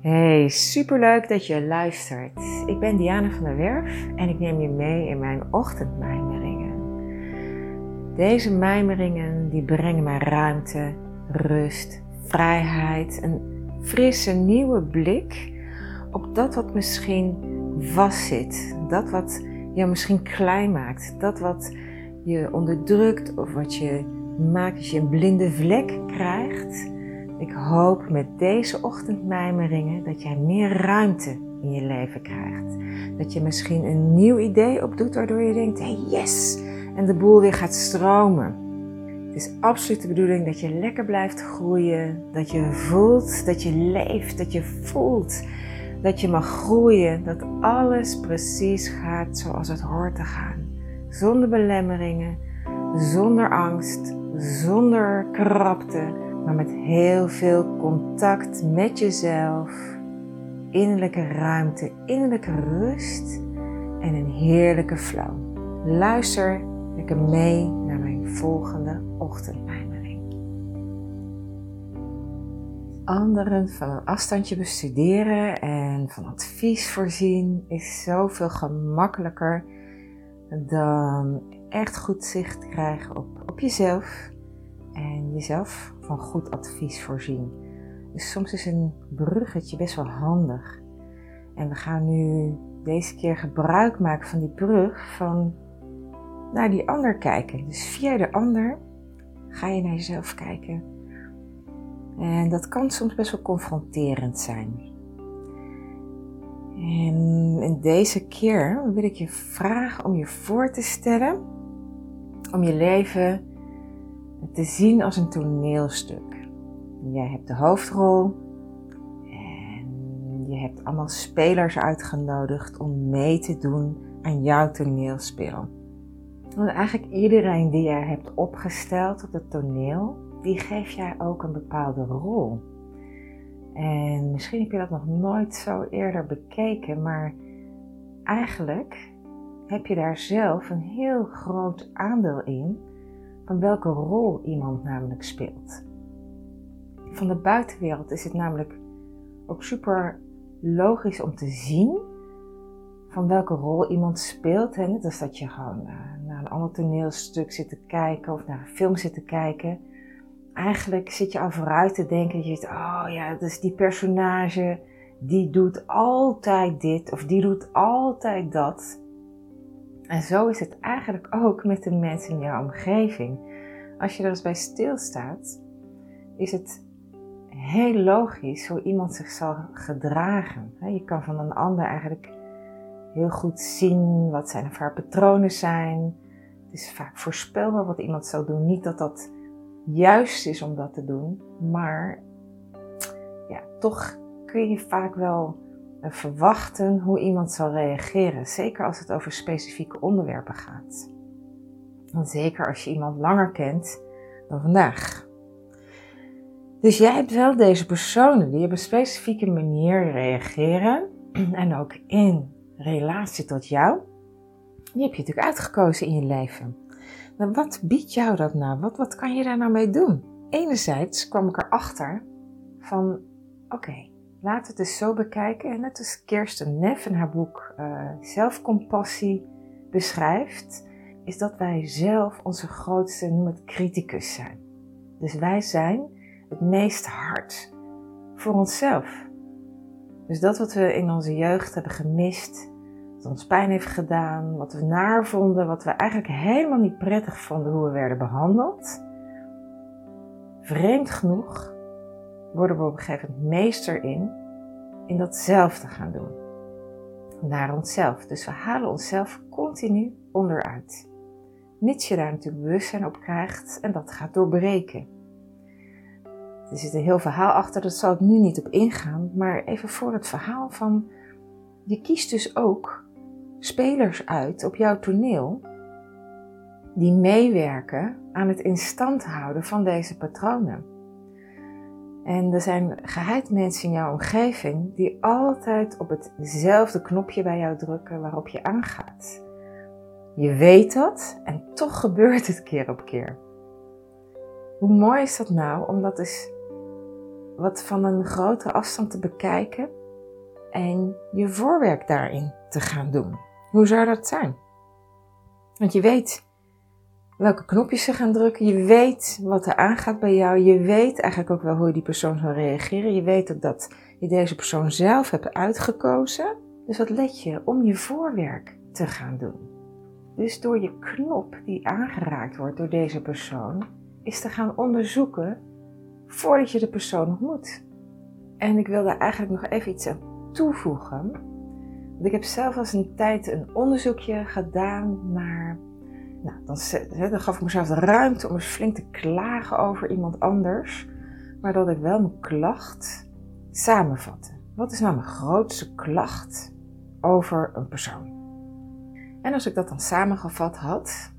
Hey, superleuk dat je luistert. Ik ben Diana van der Werf en ik neem je mee in mijn ochtendmijmeringen. Deze mijmeringen die brengen mij ruimte, rust, vrijheid, een frisse nieuwe blik op dat wat misschien vastzit, dat wat je misschien klein maakt, dat wat je onderdrukt of wat je maakt als je een blinde vlek krijgt ik hoop met deze ochtendmijmeringen dat jij meer ruimte in je leven krijgt. Dat je misschien een nieuw idee opdoet waardoor je denkt, hey yes, en de boel weer gaat stromen. Het is absoluut de bedoeling dat je lekker blijft groeien, dat je voelt, dat je leeft, dat je voelt, dat je mag groeien, dat alles precies gaat zoals het hoort te gaan. Zonder belemmeringen, zonder angst, zonder krapte maar met heel veel contact met jezelf, innerlijke ruimte, innerlijke rust en een heerlijke flow. Luister lekker mee naar mijn volgende ochtendmijmering. Anderen van een afstandje bestuderen en van advies voorzien is zoveel gemakkelijker dan echt goed zicht krijgen op, op jezelf en jezelf van goed advies voorzien. Dus soms is een bruggetje best wel handig. En we gaan nu deze keer gebruik maken van die brug van naar die ander kijken. Dus via de ander ga je naar jezelf kijken. En dat kan soms best wel confronterend zijn. En in deze keer wil ik je vragen om je voor te stellen om je leven te zien als een toneelstuk. Jij hebt de hoofdrol en je hebt allemaal spelers uitgenodigd om mee te doen aan jouw toneelspel. Want eigenlijk iedereen die jij hebt opgesteld op het toneel, die geef jij ook een bepaalde rol. En misschien heb je dat nog nooit zo eerder bekeken, maar eigenlijk heb je daar zelf een heel groot aandeel in van welke rol iemand namelijk speelt. Van de buitenwereld is het namelijk ook super logisch om te zien van welke rol iemand speelt. Hè? Net als dat je gewoon uh, naar een ander toneelstuk zit te kijken of naar een film zit te kijken. Eigenlijk zit je al vooruit te denken. Je zegt, oh ja, dus die personage, die doet altijd dit of die doet altijd dat. En zo is het eigenlijk ook met de mensen in jouw omgeving. Als je er eens bij stilstaat, is het heel logisch hoe iemand zich zal gedragen. Je kan van een ander eigenlijk heel goed zien wat zijn of haar patronen zijn. Het is vaak voorspelbaar wat iemand zal doen. Niet dat dat juist is om dat te doen, maar ja, toch kun je vaak wel verwachten hoe iemand zal reageren. Zeker als het over specifieke onderwerpen gaat. En zeker als je iemand langer kent dan vandaag. Dus jij hebt wel deze personen die op een specifieke manier reageren en ook in relatie tot jou. Die heb je natuurlijk uitgekozen in je leven. Maar wat biedt jou dat nou? Wat, wat kan je daar nou mee doen? Enerzijds kwam ik erachter van, oké, we het dus zo bekijken. En net als Kirsten Neff in haar boek uh, Zelfcompassie beschrijft, is dat wij zelf onze grootste, noem het, criticus zijn. Dus wij zijn het meest hard voor onszelf. Dus dat wat we in onze jeugd hebben gemist, wat ons pijn heeft gedaan, wat we naar vonden, wat we eigenlijk helemaal niet prettig vonden hoe we werden behandeld. Vreemd genoeg worden we op een gegeven moment meester in, in datzelfde gaan doen. Naar onszelf. Dus we halen onszelf continu onderuit. Mits je daar natuurlijk bewustzijn op krijgt en dat gaat doorbreken. Er zit een heel verhaal achter, dat zal ik nu niet op ingaan, maar even voor het verhaal van, je kiest dus ook spelers uit op jouw toneel die meewerken aan het instand houden van deze patronen. En er zijn geheid mensen in jouw omgeving die altijd op hetzelfde knopje bij jou drukken waarop je aangaat. Je weet dat en toch gebeurt het keer op keer. Hoe mooi is dat nou om dat eens wat van een grotere afstand te bekijken en je voorwerk daarin te gaan doen. Hoe zou dat zijn? Want je weet welke knopjes ze gaan drukken, je weet wat er aangaat bij jou, je weet eigenlijk ook wel hoe die persoon zal reageren, je weet ook dat je deze persoon zelf hebt uitgekozen. Dus wat let je om je voorwerk te gaan doen? Dus door je knop die aangeraakt wordt door deze persoon, is te gaan onderzoeken voordat je de persoon ontmoet. En ik wil daar eigenlijk nog even iets aan toevoegen. Want ik heb zelf als een tijd een onderzoekje gedaan naar. Nou, dan, dan gaf ik mezelf de ruimte om eens flink te klagen over iemand anders. Maar dat ik wel mijn klacht samenvatte. Wat is nou mijn grootste klacht over een persoon? En als ik dat dan samengevat had,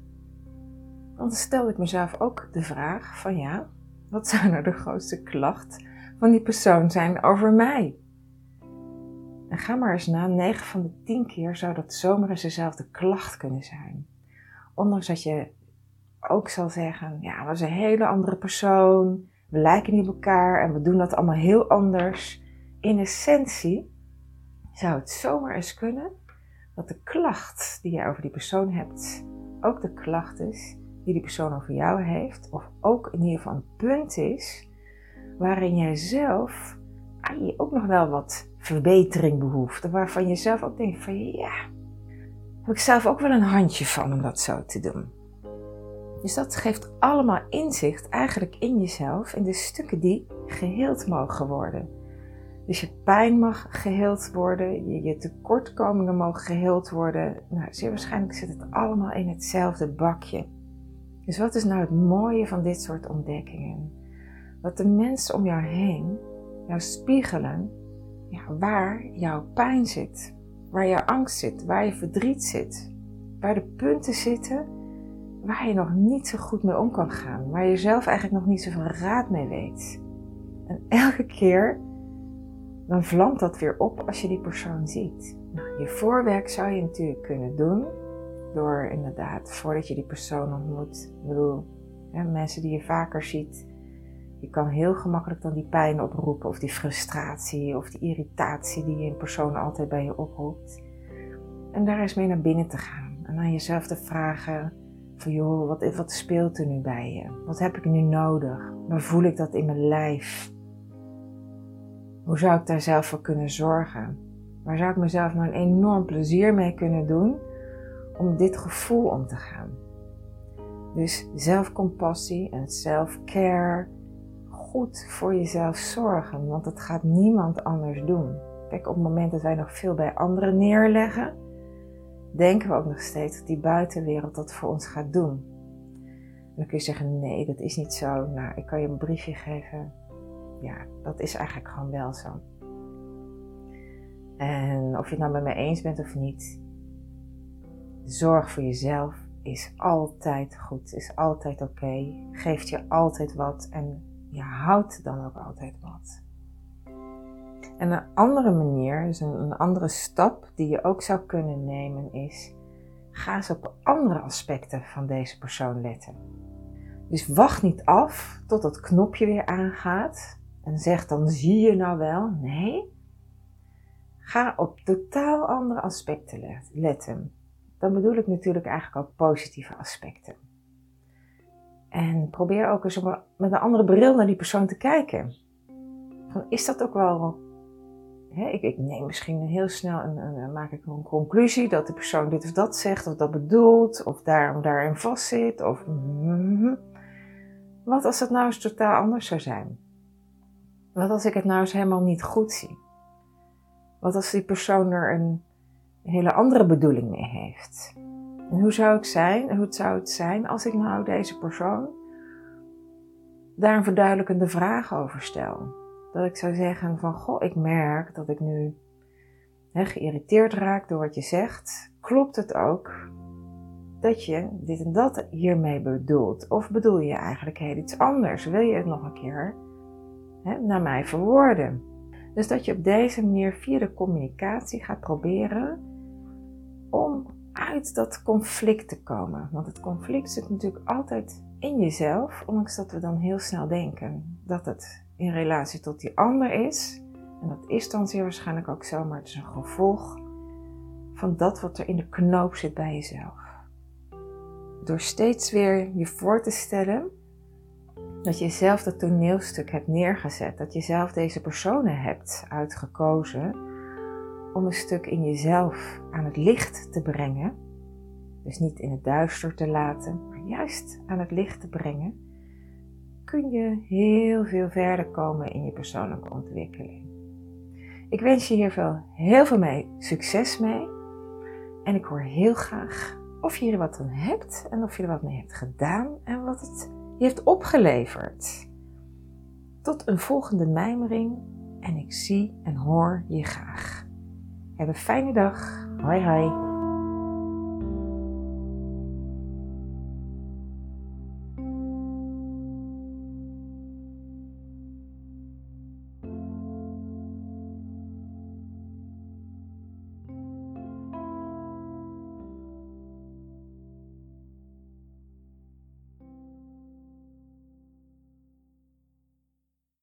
dan stelde ik mezelf ook de vraag van ja, wat zou nou de grootste klacht van die persoon zijn over mij? En ga maar eens na, 9 van de 10 keer zou dat zomaar eens dezelfde klacht kunnen zijn. Ondanks dat je ook zal zeggen, ja, we zijn een hele andere persoon, we lijken niet op elkaar en we doen dat allemaal heel anders. In essentie zou het zomaar eens kunnen dat de klacht die je over die persoon hebt ook de klacht is die die persoon over jou heeft, of ook in ieder geval een punt is waarin jij zelf je ook nog wel wat verbetering behoeft, waarvan je zelf ook denkt van ja, heb ik zelf ook wel een handje van om dat zo te doen. Dus dat geeft allemaal inzicht eigenlijk in jezelf, in de stukken die geheeld mogen worden. Dus je pijn mag geheeld worden, je, tekortkomingen mogen geheeld worden. Nou, zeer waarschijnlijk zit het allemaal in hetzelfde bakje. Dus wat is nou het mooie van dit soort ontdekkingen? Dat de mensen om jou heen jou spiegelen ja, waar jouw pijn zit, waar jouw angst zit, waar je verdriet zit, waar de punten zitten waar je nog niet zo goed mee om kan gaan, waar je zelf eigenlijk nog niet zoveel raad mee weet. En elke keer dan vlamt dat weer op als je die persoon ziet. Nou, je voorwerk zou je natuurlijk kunnen doen door inderdaad, voordat je die persoon ontmoet, bedoel, mensen die je vaker ziet, je kan heel gemakkelijk dan die pijn oproepen of die frustratie of die irritatie die je in persoon altijd bij je oproept. En daar eens mee naar binnen te gaan en aan jezelf te vragen van joh, wat, wat speelt er nu bij je? Wat heb ik nu nodig? Waar voel ik dat in mijn lijf? Hoe zou ik daar zelf voor kunnen zorgen? Waar zou ik mezelf nou een enorm plezier mee kunnen doen om dit gevoel om te gaan? Dus zelfcompassie en self-care, goed voor jezelf zorgen, want dat gaat niemand anders doen. Kijk, op het moment dat wij nog veel bij anderen neerleggen, denken we ook nog steeds dat die buitenwereld dat voor ons gaat doen. En dan kun je zeggen, nee, dat is niet zo. Nou, ik kan je een briefje geven ja, dat is eigenlijk gewoon wel zo. En of je het nou met mij eens bent of niet, zorg voor jezelf is altijd goed, is altijd oké, geeft je altijd wat en je houdt dan ook altijd wat. En een andere manier, dus een, andere stap die je ook zou kunnen nemen is, ga eens op andere aspecten van deze persoon letten. Dus wacht niet af tot dat knopje weer aangaat, en zeg dan zie je nou wel. Nee. Ga op totaal andere aspecten letten. Dan bedoel ik natuurlijk eigenlijk ook positieve aspecten. En probeer ook eens met een andere bril naar die persoon te kijken. Van, is dat ook wel. Hè, ik, ik, neem misschien heel snel een, een, maak ik een conclusie dat de persoon dit of dat zegt, of dat bedoelt, of daarom daarin vastzit. Of, mm, wat als het nou eens totaal anders zou zijn? Wat als ik het nou eens helemaal niet goed zie? Wat als die persoon er een hele andere bedoeling mee heeft? En hoe zou ik zijn, hoe zou het zijn als ik nou deze persoon daar een verduidelijkende vraag over stel? Dat ik zou zeggen van, goh, ik merk dat ik nu geïrriteerd raak door wat je zegt. Klopt het ook dat je dit en dat hiermee bedoelt? Of bedoel je eigenlijk heel iets anders? Wil je het nog een keer naar mij verwoorden. Dus dat je op deze manier via de communicatie gaat proberen dat conflict te komen. Want het conflict zit natuurlijk altijd in jezelf, ondanks dat we dan heel snel denken dat het in relatie tot die ander is. En dat is dan zeer waarschijnlijk ook zo, maar het is een gevolg van dat wat er in de knoop zit bij jezelf. Door steeds weer je voor te stellen dat je zelf dat toneelstuk hebt neergezet, dat je zelf deze personen hebt uitgekozen om een stuk in jezelf aan het licht te brengen. Dus niet in het duister te laten, maar juist aan het licht te brengen, kun je heel veel verder komen in je persoonlijke ontwikkeling. Ik wens je hier veel, heel veel mee, succes mee. En ik hoor heel graag of je er wat aan hebt en of je er wat mee hebt gedaan en wat het je heeft opgeleverd. Tot een volgende mijmering en ik zie en hoor je graag. Heb een fijne dag. Hoi hoi.